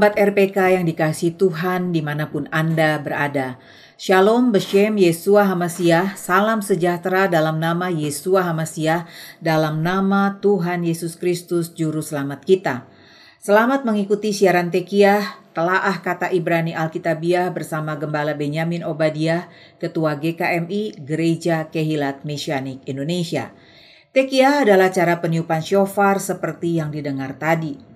Sahabat RPK yang dikasih Tuhan di mana pun Anda berada. Shalom Beshem Yesua Hamasiah, salam sejahtera dalam nama Yesua Hamasiah, dalam nama Tuhan Yesus Kristus Juru Selamat kita. Selamat mengikuti siaran Tekiah, telaah kata Ibrani Alkitabiah bersama Gembala Benyamin Obadiah, Ketua GKMI Gereja Kehilat Mesianik Indonesia. Tekiah adalah cara peniupan shofar seperti yang didengar tadi.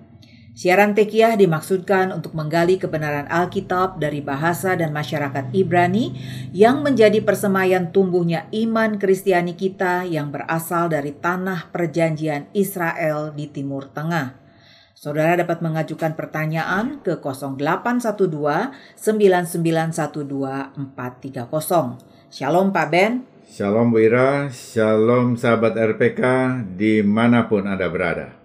Siaran Tekiah dimaksudkan untuk menggali kebenaran Alkitab dari bahasa dan masyarakat Ibrani yang menjadi persemayan tumbuhnya iman Kristiani kita yang berasal dari tanah perjanjian Israel di Timur Tengah. Saudara dapat mengajukan pertanyaan ke 0812 9912 430. Shalom Pak Ben. Shalom Wira, Shalom sahabat RPK di mana pun Anda berada.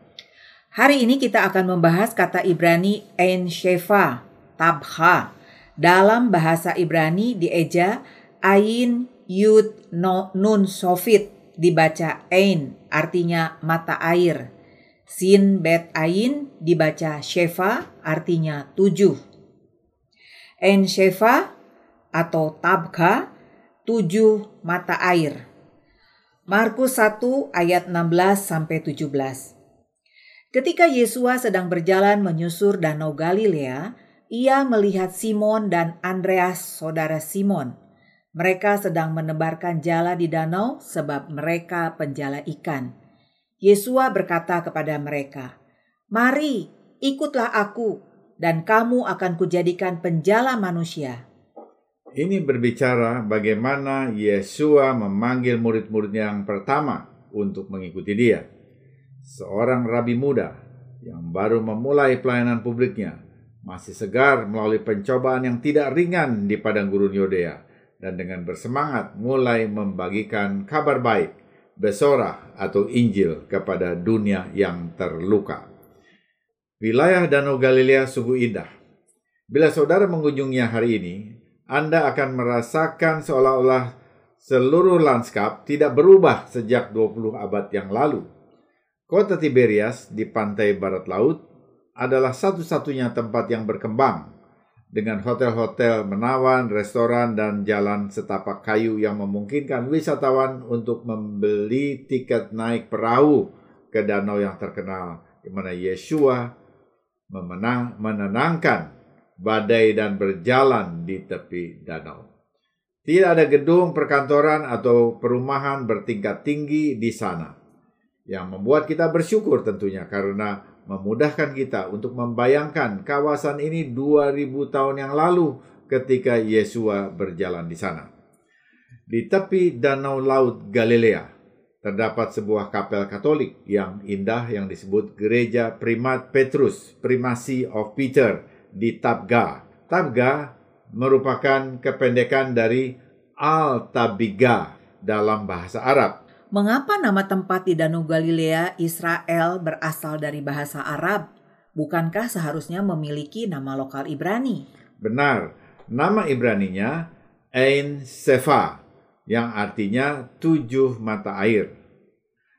Hari ini kita akan membahas kata Ibrani Ein Shefa, Tabha. Dalam bahasa Ibrani dieja Ain Yud no, Nun Sofit, dibaca Ein, artinya mata air. Sin Bet Ain dibaca Shefa, artinya tujuh. Ein Shefa atau Tabha, tujuh mata air. Markus 1 ayat 16 sampai 17. Ketika Yesua sedang berjalan menyusur Danau Galilea, ia melihat Simon dan Andreas, saudara Simon. Mereka sedang menebarkan jala di danau sebab mereka penjala ikan. Yesua berkata kepada mereka, "Mari, ikutlah aku, dan kamu akan kujadikan penjala manusia." Ini berbicara bagaimana Yesua memanggil murid-murid yang pertama untuk mengikuti dia seorang rabi muda yang baru memulai pelayanan publiknya, masih segar melalui pencobaan yang tidak ringan di padang gurun Yodea, dan dengan bersemangat mulai membagikan kabar baik, besorah atau Injil kepada dunia yang terluka. Wilayah Danau Galilea sungguh indah. Bila saudara mengunjunginya hari ini, Anda akan merasakan seolah-olah seluruh lanskap tidak berubah sejak 20 abad yang lalu Kota Tiberias di pantai barat laut adalah satu-satunya tempat yang berkembang dengan hotel-hotel menawan, restoran, dan jalan setapak kayu yang memungkinkan wisatawan untuk membeli tiket naik perahu ke danau yang terkenal di mana Yeshua memenang, menenangkan badai dan berjalan di tepi danau. Tidak ada gedung perkantoran atau perumahan bertingkat tinggi di sana yang membuat kita bersyukur tentunya karena memudahkan kita untuk membayangkan kawasan ini 2000 tahun yang lalu ketika Yesua berjalan di sana. Di tepi danau laut Galilea terdapat sebuah kapel Katolik yang indah yang disebut Gereja Primat Petrus, Primasi of Peter di Tabga. Tabga merupakan kependekan dari Al-Tabiga dalam bahasa Arab Mengapa nama tempat di Danau Galilea Israel berasal dari bahasa Arab? Bukankah seharusnya memiliki nama lokal Ibrani? Benar, nama Ibraninya Ein Sefa, yang artinya tujuh mata air.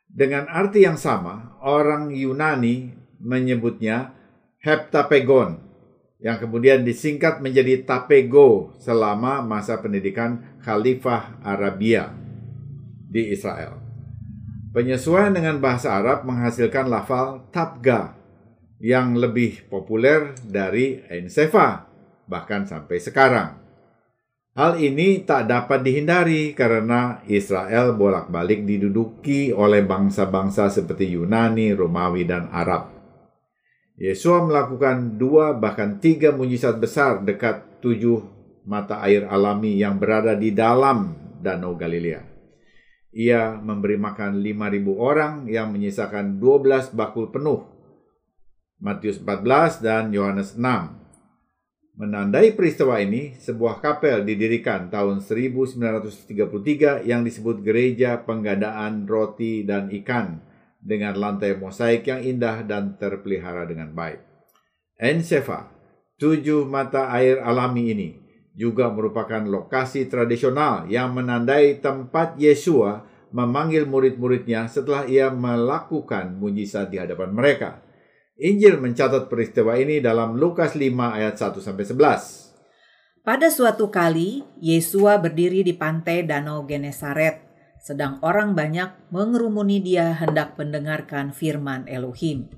Dengan arti yang sama, orang Yunani menyebutnya Heptapegon, yang kemudian disingkat menjadi Tapego selama masa pendidikan Khalifah Arabia di Israel. Penyesuaian dengan bahasa Arab menghasilkan lafal tabga yang lebih populer dari Ensefa, bahkan sampai sekarang. Hal ini tak dapat dihindari karena Israel bolak-balik diduduki oleh bangsa-bangsa seperti Yunani, Romawi, dan Arab. Yesua melakukan dua bahkan tiga mujizat besar dekat tujuh mata air alami yang berada di dalam Danau Galilea. Ia memberi makan 5.000 orang yang menyisakan 12 bakul penuh. Matius 14 dan Yohanes 6. Menandai peristiwa ini, sebuah kapel didirikan tahun 1933 yang disebut Gereja Penggadaan Roti dan Ikan dengan lantai mosaik yang indah dan terpelihara dengan baik. Ensefa, tujuh mata air alami ini, juga merupakan lokasi tradisional yang menandai tempat Yesua memanggil murid-muridnya setelah ia melakukan mujizat di hadapan mereka. Injil mencatat peristiwa ini dalam Lukas 5 ayat 1 sampai 11. Pada suatu kali, Yesua berdiri di pantai Danau Genesaret, sedang orang banyak mengerumuni dia hendak mendengarkan firman Elohim.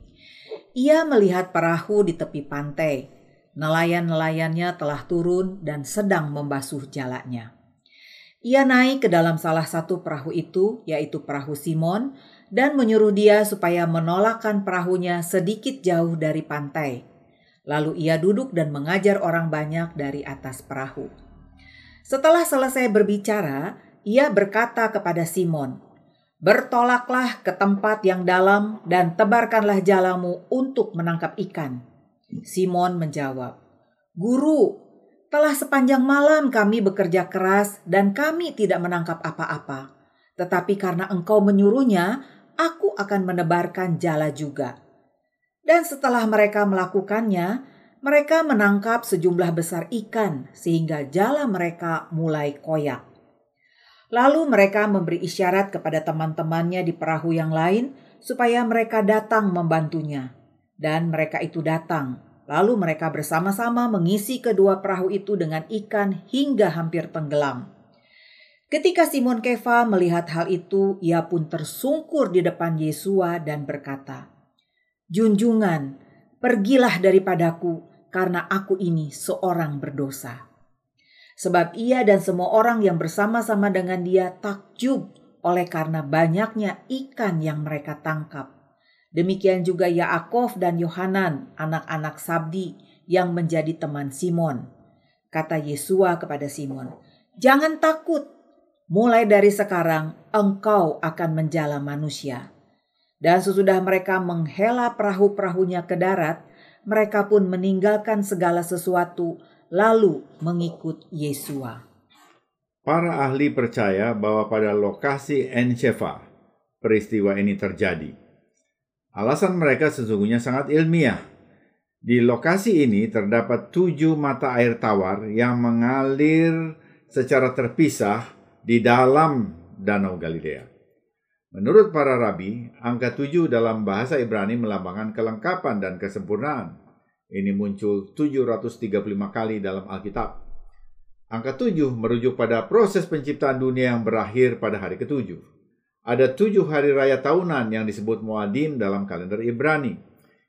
Ia melihat perahu di tepi pantai. Nelayan-nelayannya telah turun dan sedang membasuh jalannya. Ia naik ke dalam salah satu perahu itu, yaitu perahu Simon, dan menyuruh dia supaya menolakkan perahunya sedikit jauh dari pantai. Lalu ia duduk dan mengajar orang banyak dari atas perahu. Setelah selesai berbicara, ia berkata kepada Simon, "Bertolaklah ke tempat yang dalam dan tebarkanlah jalamu untuk menangkap ikan." Simon menjawab, "Guru, telah sepanjang malam kami bekerja keras dan kami tidak menangkap apa-apa. Tetapi karena engkau menyuruhnya, aku akan menebarkan jala juga. Dan setelah mereka melakukannya, mereka menangkap sejumlah besar ikan sehingga jala mereka mulai koyak. Lalu mereka memberi isyarat kepada teman-temannya di perahu yang lain supaya mereka datang membantunya. Dan mereka itu datang. Lalu mereka bersama-sama mengisi kedua perahu itu dengan ikan hingga hampir tenggelam. Ketika Simon Kefa melihat hal itu, ia pun tersungkur di depan Yesua dan berkata, "Junjungan, pergilah daripadaku, karena aku ini seorang berdosa." Sebab ia dan semua orang yang bersama-sama dengan dia takjub oleh karena banyaknya ikan yang mereka tangkap. Demikian juga Yaakov dan Yohanan, anak-anak Sabdi, yang menjadi teman Simon. Kata Yesua kepada Simon, "Jangan takut, mulai dari sekarang engkau akan menjala manusia. Dan sesudah mereka menghela perahu-perahunya ke darat, mereka pun meninggalkan segala sesuatu lalu mengikut Yesua. Para ahli percaya bahwa pada lokasi Enshefa peristiwa ini terjadi. Alasan mereka sesungguhnya sangat ilmiah. Di lokasi ini terdapat tujuh mata air tawar yang mengalir secara terpisah di dalam Danau Galilea. Menurut para rabi, angka tujuh dalam bahasa Ibrani melambangkan kelengkapan dan kesempurnaan. Ini muncul 735 kali dalam Alkitab. Angka tujuh merujuk pada proses penciptaan dunia yang berakhir pada hari ketujuh. Ada tujuh hari raya tahunan yang disebut Muadim dalam kalender Ibrani.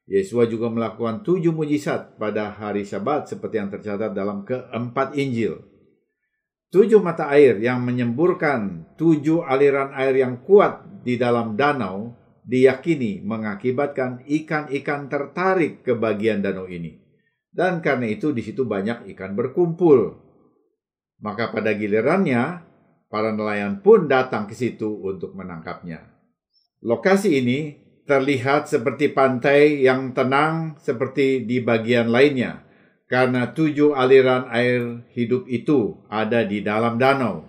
Yesua juga melakukan tujuh mujizat pada hari Syabat seperti yang tercatat dalam keempat Injil tujuh mata air yang menyemburkan tujuh aliran air yang kuat di dalam danau diyakini mengakibatkan ikan-ikan tertarik ke bagian danau ini. Dan karena itu di situ banyak ikan berkumpul. Maka pada gilirannya, para nelayan pun datang ke situ untuk menangkapnya. Lokasi ini terlihat seperti pantai yang tenang seperti di bagian lainnya karena tujuh aliran air hidup itu ada di dalam danau,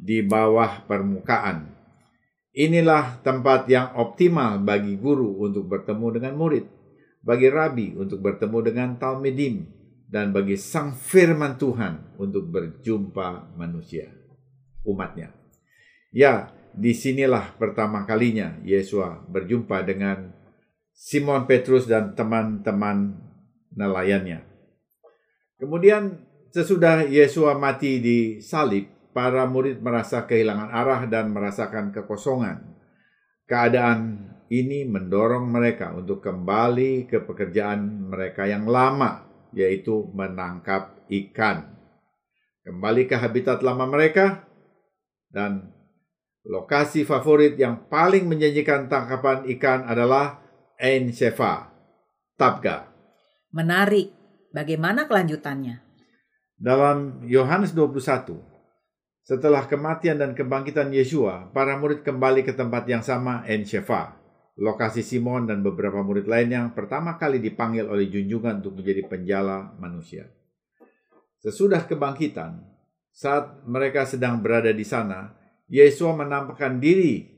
di bawah permukaan. Inilah tempat yang optimal bagi guru untuk bertemu dengan murid, bagi rabi untuk bertemu dengan talmidim, dan bagi sang firman Tuhan untuk berjumpa manusia, umatnya. Ya, di sinilah pertama kalinya Yesua berjumpa dengan Simon Petrus dan teman-teman nelayannya. Kemudian sesudah Yesua mati di salib, para murid merasa kehilangan arah dan merasakan kekosongan. Keadaan ini mendorong mereka untuk kembali ke pekerjaan mereka yang lama, yaitu menangkap ikan. Kembali ke habitat lama mereka dan lokasi favorit yang paling menjanjikan tangkapan ikan adalah Ein Shefa, Tabga. Menarik Bagaimana kelanjutannya? Dalam Yohanes 21, setelah kematian dan kebangkitan Yesua, para murid kembali ke tempat yang sama En Shefa, lokasi Simon dan beberapa murid lain yang pertama kali dipanggil oleh junjungan untuk menjadi penjala manusia. Sesudah kebangkitan, saat mereka sedang berada di sana, Yesua menampakkan diri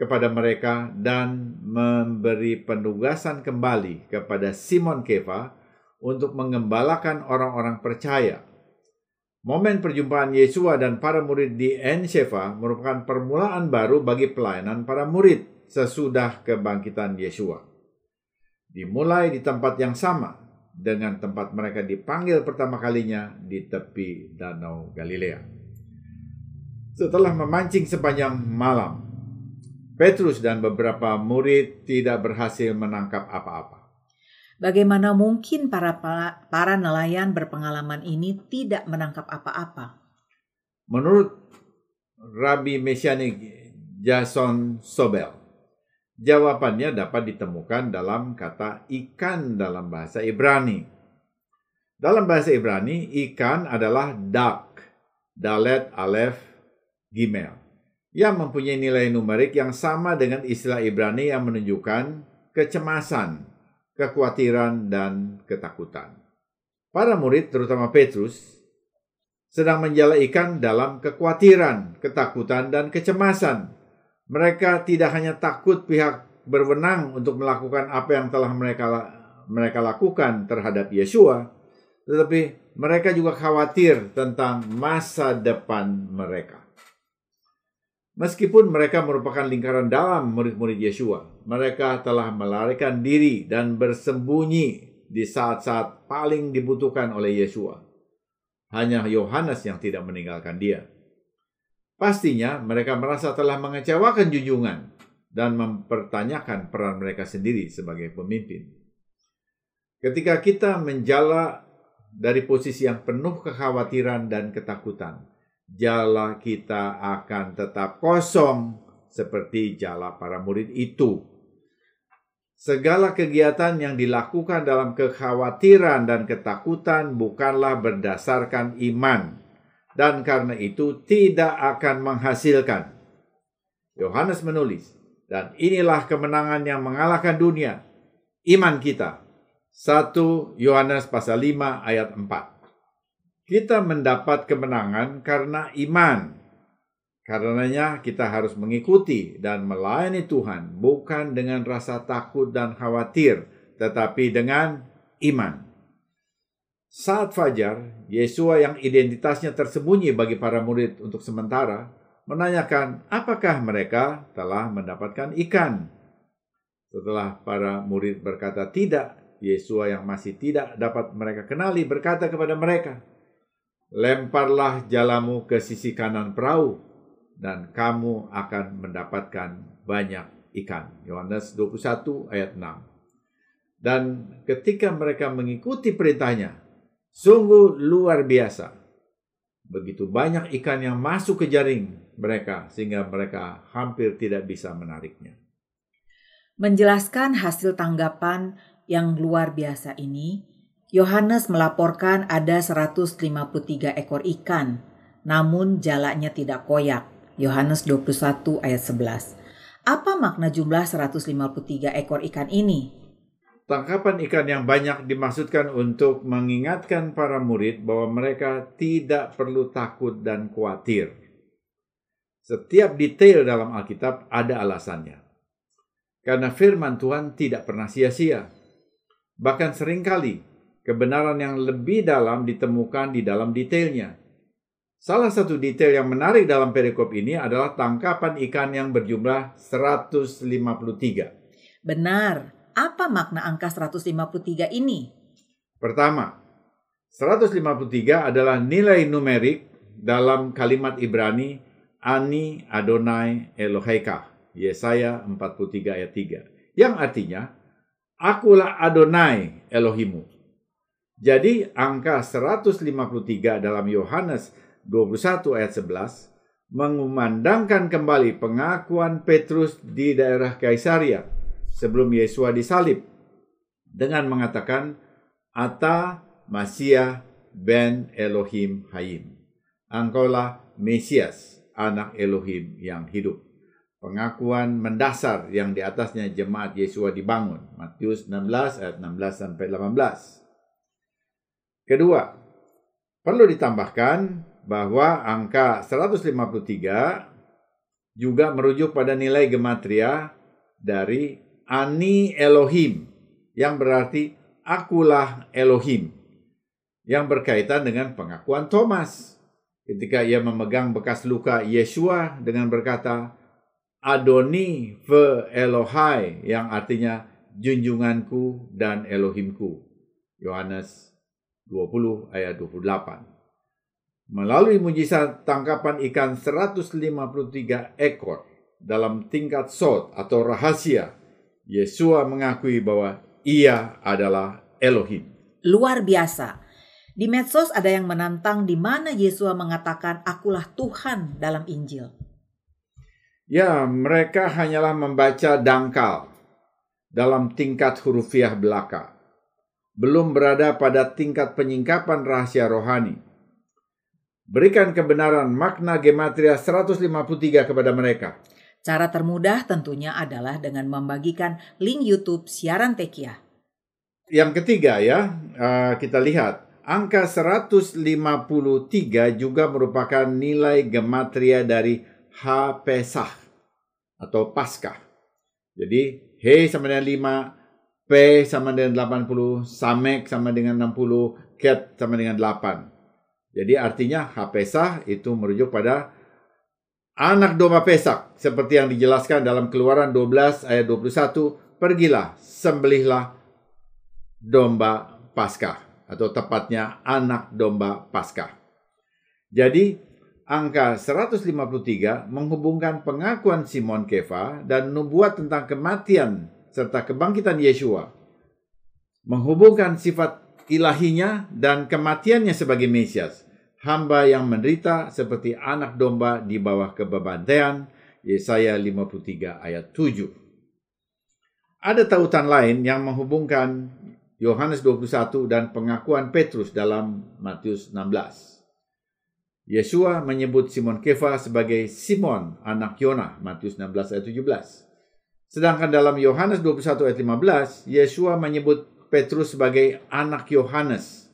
kepada mereka dan memberi penugasan kembali kepada Simon Kefa untuk mengembalakan orang-orang percaya. Momen perjumpaan Yesua dan para murid di Enshefa merupakan permulaan baru bagi pelayanan para murid sesudah kebangkitan Yesua. dimulai di tempat yang sama dengan tempat mereka dipanggil pertama kalinya di tepi Danau Galilea. Setelah memancing sepanjang malam, Petrus dan beberapa murid tidak berhasil menangkap apa-apa. Bagaimana mungkin para para nelayan berpengalaman ini tidak menangkap apa-apa? Menurut Rabi Mesianik Jason Sobel, jawabannya dapat ditemukan dalam kata ikan dalam bahasa Ibrani. Dalam bahasa Ibrani, ikan adalah dak, dalet, alef, gimel yang mempunyai nilai numerik yang sama dengan istilah Ibrani yang menunjukkan kecemasan, kekhawatiran, dan ketakutan. Para murid, terutama Petrus, sedang menjala ikan dalam kekhawatiran, ketakutan, dan kecemasan. Mereka tidak hanya takut pihak berwenang untuk melakukan apa yang telah mereka mereka lakukan terhadap Yesua, tetapi mereka juga khawatir tentang masa depan mereka. Meskipun mereka merupakan lingkaran dalam murid-murid Yesua, mereka telah melarikan diri dan bersembunyi di saat-saat paling dibutuhkan oleh Yesua. Hanya Yohanes yang tidak meninggalkan dia. Pastinya mereka merasa telah mengecewakan junjungan dan mempertanyakan peran mereka sendiri sebagai pemimpin. Ketika kita menjala dari posisi yang penuh kekhawatiran dan ketakutan, jala kita akan tetap kosong seperti jala para murid itu. Segala kegiatan yang dilakukan dalam kekhawatiran dan ketakutan bukanlah berdasarkan iman, dan karena itu tidak akan menghasilkan. Yohanes menulis, dan inilah kemenangan yang mengalahkan dunia, iman kita. 1 Yohanes pasal 5 ayat 4. Kita mendapat kemenangan karena iman. Karenanya kita harus mengikuti dan melayani Tuhan bukan dengan rasa takut dan khawatir, tetapi dengan iman. Saat fajar, Yesua yang identitasnya tersembunyi bagi para murid untuk sementara, menanyakan apakah mereka telah mendapatkan ikan. Setelah para murid berkata tidak, Yesua yang masih tidak dapat mereka kenali berkata kepada mereka, lemparlah jalamu ke sisi kanan perahu dan kamu akan mendapatkan banyak ikan. Yohanes 21 ayat 6. Dan ketika mereka mengikuti perintahnya, sungguh luar biasa. Begitu banyak ikan yang masuk ke jaring mereka sehingga mereka hampir tidak bisa menariknya. Menjelaskan hasil tanggapan yang luar biasa ini, Yohanes melaporkan ada 153 ekor ikan, namun jalannya tidak koyak. Yohanes 21 ayat 11. Apa makna jumlah 153 ekor ikan ini? Tangkapan ikan yang banyak dimaksudkan untuk mengingatkan para murid bahwa mereka tidak perlu takut dan khawatir. Setiap detail dalam Alkitab ada alasannya. Karena firman Tuhan tidak pernah sia-sia. Bahkan sering kali kebenaran yang lebih dalam ditemukan di dalam detailnya. Salah satu detail yang menarik dalam perikop ini adalah tangkapan ikan yang berjumlah 153. Benar. Apa makna angka 153 ini? Pertama, 153 adalah nilai numerik dalam kalimat Ibrani Ani Adonai Eloheka. Yesaya 43 ayat 3. Yang artinya, Akulah Adonai Elohimu. Jadi angka 153 dalam Yohanes 21 ayat 11 mengumandangkan kembali pengakuan Petrus di daerah Kaisaria sebelum Yesua disalib dengan mengatakan Ata Masia ben Elohim Hayim. Engkaulah Mesias, anak Elohim yang hidup. Pengakuan mendasar yang di atasnya jemaat Yesua dibangun. Matius 16 ayat 16 sampai 18. Kedua, perlu ditambahkan bahwa angka 153 juga merujuk pada nilai gematria dari Ani Elohim yang berarti akulah Elohim yang berkaitan dengan pengakuan Thomas ketika ia memegang bekas luka Yesua dengan berkata Adoni ve Elohai yang artinya junjunganku dan Elohimku. Yohanes 20 ayat 28. Melalui mujizat tangkapan ikan 153 ekor dalam tingkat sod atau rahasia, Yesua mengakui bahwa ia adalah Elohim. Luar biasa. Di medsos ada yang menantang di mana Yesua mengatakan akulah Tuhan dalam Injil. Ya, mereka hanyalah membaca dangkal dalam tingkat hurufiah belaka. Belum berada pada tingkat penyingkapan rahasia rohani Berikan kebenaran makna gematria 153 kepada mereka. Cara termudah tentunya adalah dengan membagikan link YouTube siaran Tekia. Yang ketiga ya, eh, kita lihat angka 153 juga merupakan nilai gematria dari H Pesah atau Paskah. Jadi He sama dengan 5, P sama dengan 80, Samek sama dengan 60, Ket sama dengan 8. Jadi artinya Hapesah itu merujuk pada anak domba Pesak seperti yang dijelaskan dalam Keluaran 12 ayat 21, pergilah sembelihlah domba Paskah atau tepatnya anak domba Paskah. Jadi angka 153 menghubungkan pengakuan Simon Kefa dan nubuat tentang kematian serta kebangkitan Yesua. Menghubungkan sifat ilahinya dan kematiannya sebagai Mesias hamba yang menderita seperti anak domba di bawah kebebantaian, Yesaya 53 ayat 7. Ada tautan lain yang menghubungkan Yohanes 21 dan pengakuan Petrus dalam Matius 16. Yesua menyebut Simon Kefa sebagai Simon anak Yona, Matius 16 ayat 17. Sedangkan dalam Yohanes 21 ayat 15, Yesua menyebut Petrus sebagai anak Yohanes,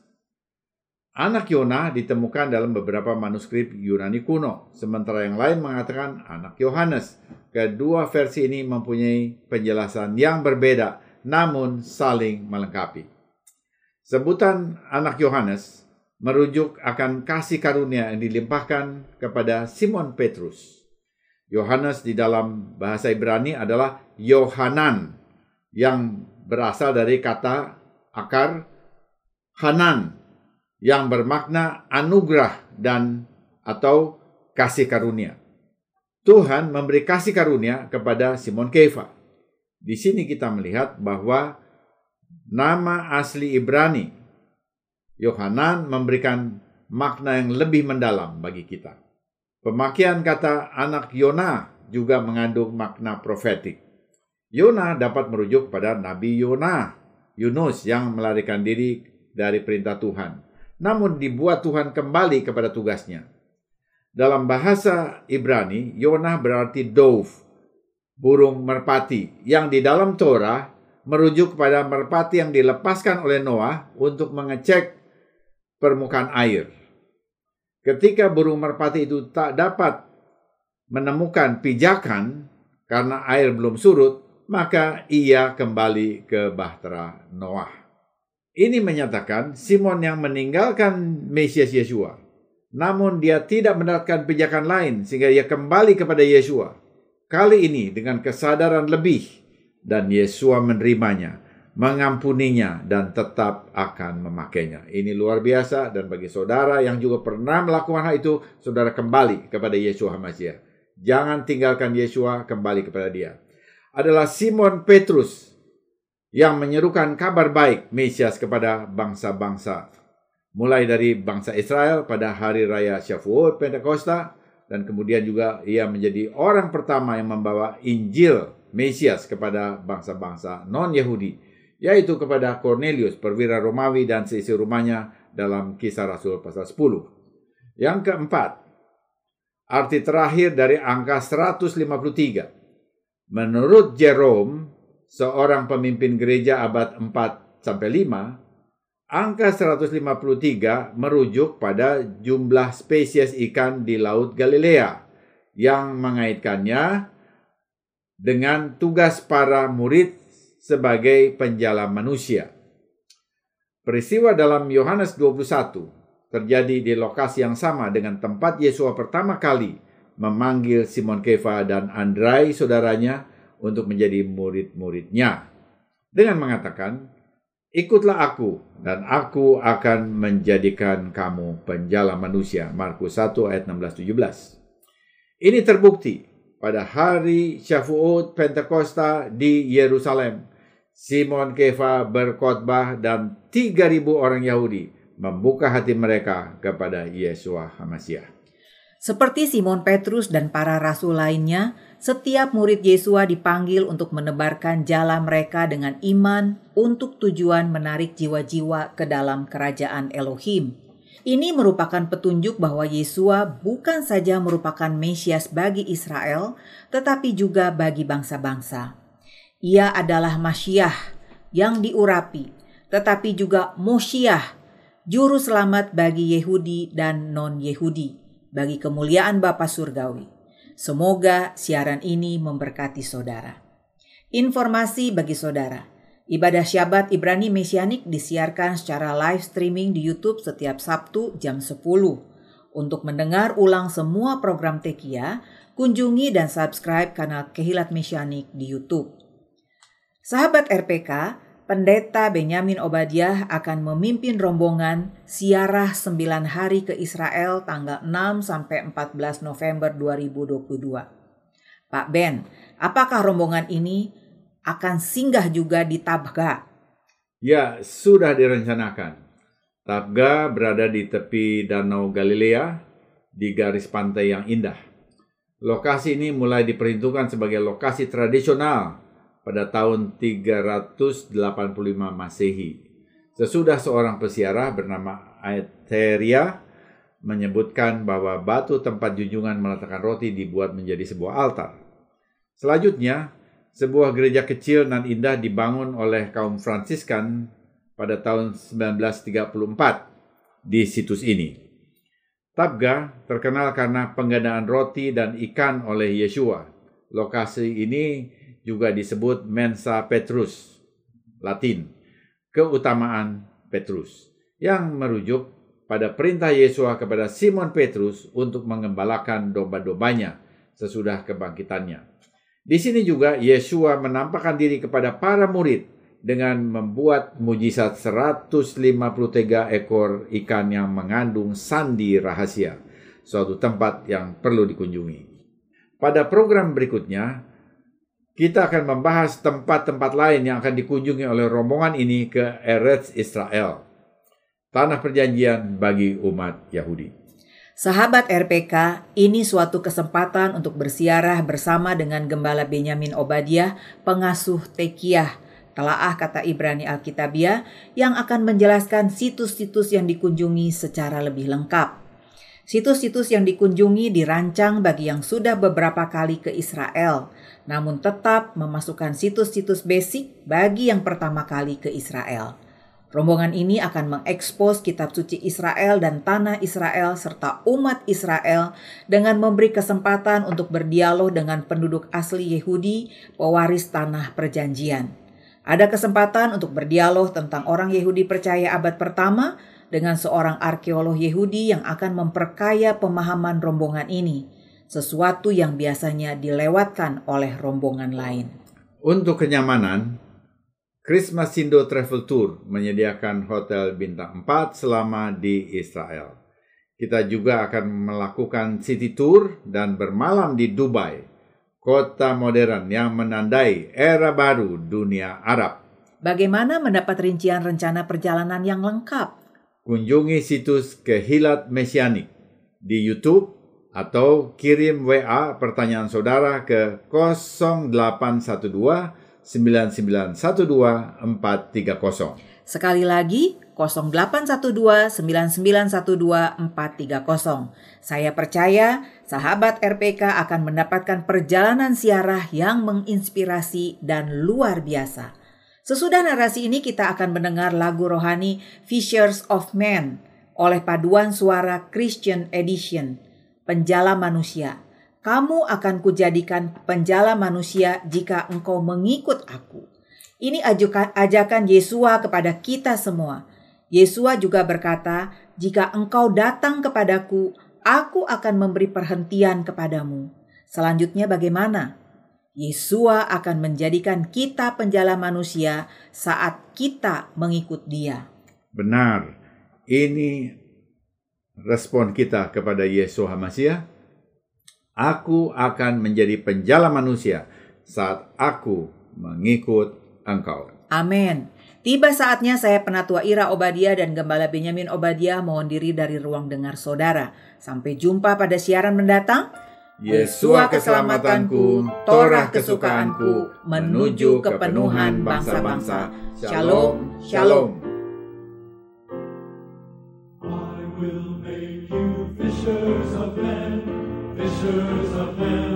Anak Yona ditemukan dalam beberapa manuskrip Yunani kuno, sementara yang lain mengatakan anak Yohanes. Kedua versi ini mempunyai penjelasan yang berbeda, namun saling melengkapi. Sebutan anak Yohanes merujuk akan kasih karunia yang dilimpahkan kepada Simon Petrus. Yohanes di dalam bahasa Ibrani adalah Yohanan yang berasal dari kata akar Hanan yang bermakna anugerah dan atau kasih karunia. Tuhan memberi kasih karunia kepada Simon Kefa. Di sini kita melihat bahwa nama asli Ibrani Yohanan memberikan makna yang lebih mendalam bagi kita. Pemakaian kata anak Yona juga mengandung makna profetik. Yona dapat merujuk pada Nabi Yona, Yunus yang melarikan diri dari perintah Tuhan namun dibuat Tuhan kembali kepada tugasnya. Dalam bahasa Ibrani, Yonah berarti dove, burung merpati, yang di dalam Torah merujuk kepada merpati yang dilepaskan oleh Noah untuk mengecek permukaan air. Ketika burung merpati itu tak dapat menemukan pijakan karena air belum surut, maka ia kembali ke bahtera Noah. Ini menyatakan Simon yang meninggalkan Mesias Yesua. Namun dia tidak mendapatkan pijakan lain sehingga ia kembali kepada Yesua. Kali ini dengan kesadaran lebih dan Yesua menerimanya, mengampuninya dan tetap akan memakainya. Ini luar biasa dan bagi saudara yang juga pernah melakukan hal itu, saudara kembali kepada Yesua Hamasiah. Jangan tinggalkan Yesua, kembali kepada dia. Adalah Simon Petrus yang menyerukan kabar baik Mesias kepada bangsa-bangsa. Mulai dari bangsa Israel pada hari raya Shavuot Pentakosta dan kemudian juga ia menjadi orang pertama yang membawa Injil Mesias kepada bangsa-bangsa non-Yahudi, yaitu kepada Cornelius, perwira Romawi dan seisi rumahnya dalam kisah Rasul pasal 10. Yang keempat, arti terakhir dari angka 153. Menurut Jerome, seorang pemimpin gereja abad 4 sampai 5, angka 153 merujuk pada jumlah spesies ikan di Laut Galilea yang mengaitkannya dengan tugas para murid sebagai penjala manusia. Peristiwa dalam Yohanes 21 terjadi di lokasi yang sama dengan tempat Yesus pertama kali memanggil Simon Kefa dan Andrai saudaranya untuk menjadi murid-muridnya. dengan mengatakan, Ikutlah aku, dan aku akan menjadikan kamu penjala manusia. Markus 1 ayat 16-17. Ini terbukti pada hari Syafu'ud Pentakosta di Yerusalem. Simon Kefa berkhotbah dan 3.000 orang Yahudi membuka hati mereka kepada Yesua Hamasiah. Seperti Simon Petrus dan para rasul lainnya, setiap murid Yesua dipanggil untuk menebarkan jala mereka dengan iman untuk tujuan menarik jiwa-jiwa ke dalam kerajaan Elohim. Ini merupakan petunjuk bahwa Yesua bukan saja merupakan Mesias bagi Israel, tetapi juga bagi bangsa-bangsa. Ia adalah Masyiah yang diurapi, tetapi juga Mosyiah, juru selamat bagi Yehudi dan non-Yehudi, bagi kemuliaan Bapa Surgawi. Semoga siaran ini memberkati saudara. Informasi bagi saudara. Ibadah Syabat Ibrani Mesianik disiarkan secara live streaming di YouTube setiap Sabtu jam 10. Untuk mendengar ulang semua program Tekia, kunjungi dan subscribe kanal Kehilat Mesianik di YouTube. Sahabat RPK, Pendeta Benyamin Obadiah akan memimpin rombongan siarah 9 hari ke Israel tanggal 6 sampai 14 November 2022. Pak Ben, apakah rombongan ini akan singgah juga di Tabga? Ya, sudah direncanakan. Tabga berada di tepi Danau Galilea di garis pantai yang indah. Lokasi ini mulai diperhitungkan sebagai lokasi tradisional pada tahun 385 Masehi. Sesudah seorang pesiarah bernama Aetheria menyebutkan bahwa batu tempat junjungan meletakkan roti dibuat menjadi sebuah altar. Selanjutnya, sebuah gereja kecil dan indah dibangun oleh kaum Fransiskan pada tahun 1934 di situs ini. Tabga terkenal karena penggandaan roti dan ikan oleh Yeshua. Lokasi ini juga disebut Mensa Petrus, Latin, keutamaan Petrus, yang merujuk pada perintah Yesus kepada Simon Petrus untuk mengembalakan domba-dombanya sesudah kebangkitannya. Di sini juga Yesua menampakkan diri kepada para murid dengan membuat mujizat 153 ekor ikan yang mengandung sandi rahasia, suatu tempat yang perlu dikunjungi. Pada program berikutnya, kita akan membahas tempat-tempat lain yang akan dikunjungi oleh rombongan ini ke Eretz Israel, tanah perjanjian bagi umat Yahudi. Sahabat RPK, ini suatu kesempatan untuk bersiarah bersama dengan Gembala Benyamin Obadiah, pengasuh Tekiah, telaah kata Ibrani Alkitabiah, yang akan menjelaskan situs-situs yang dikunjungi secara lebih lengkap. Situs-situs yang dikunjungi dirancang bagi yang sudah beberapa kali ke Israel, namun tetap memasukkan situs-situs basic bagi yang pertama kali ke Israel. Rombongan ini akan mengekspos kitab suci Israel dan tanah Israel serta umat Israel dengan memberi kesempatan untuk berdialog dengan penduduk asli Yehudi, pewaris tanah perjanjian. Ada kesempatan untuk berdialog tentang orang Yehudi percaya abad pertama, dengan seorang arkeolog Yehudi yang akan memperkaya pemahaman rombongan ini, sesuatu yang biasanya dilewatkan oleh rombongan lain. Untuk kenyamanan, Christmas Sindo Travel Tour menyediakan hotel bintang 4 selama di Israel. Kita juga akan melakukan city tour dan bermalam di Dubai, kota modern yang menandai era baru dunia Arab. Bagaimana mendapat rincian rencana perjalanan yang lengkap? Kunjungi situs Kehilat Mesianik di YouTube atau kirim WA pertanyaan saudara ke 0812 9912 430. Sekali lagi 0812 9912 430. Saya percaya sahabat RPK akan mendapatkan perjalanan siarah yang menginspirasi dan luar biasa. Sesudah narasi ini kita akan mendengar lagu rohani Fishers of Men oleh paduan suara Christian Edition, Penjala Manusia. Kamu akan kujadikan penjala manusia jika engkau mengikut aku. Ini ajakan Yesua kepada kita semua. Yesua juga berkata, jika engkau datang kepadaku, aku akan memberi perhentian kepadamu. Selanjutnya bagaimana? Yesua akan menjadikan kita penjala manusia saat kita mengikut Dia. Benar, ini respon kita kepada Yesus Hamasiah. Aku akan menjadi penjala manusia saat aku mengikut engkau. Amin. Tiba saatnya saya penatua Ira Obadia dan Gembala Benyamin Obadia mohon diri dari ruang dengar saudara. Sampai jumpa pada siaran mendatang. Yesua keselamatanku, Torah kesukaanku, menuju kepenuhan bangsa-bangsa. Shalom, shalom. I will make you fishers of men, fishers of men,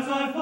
As I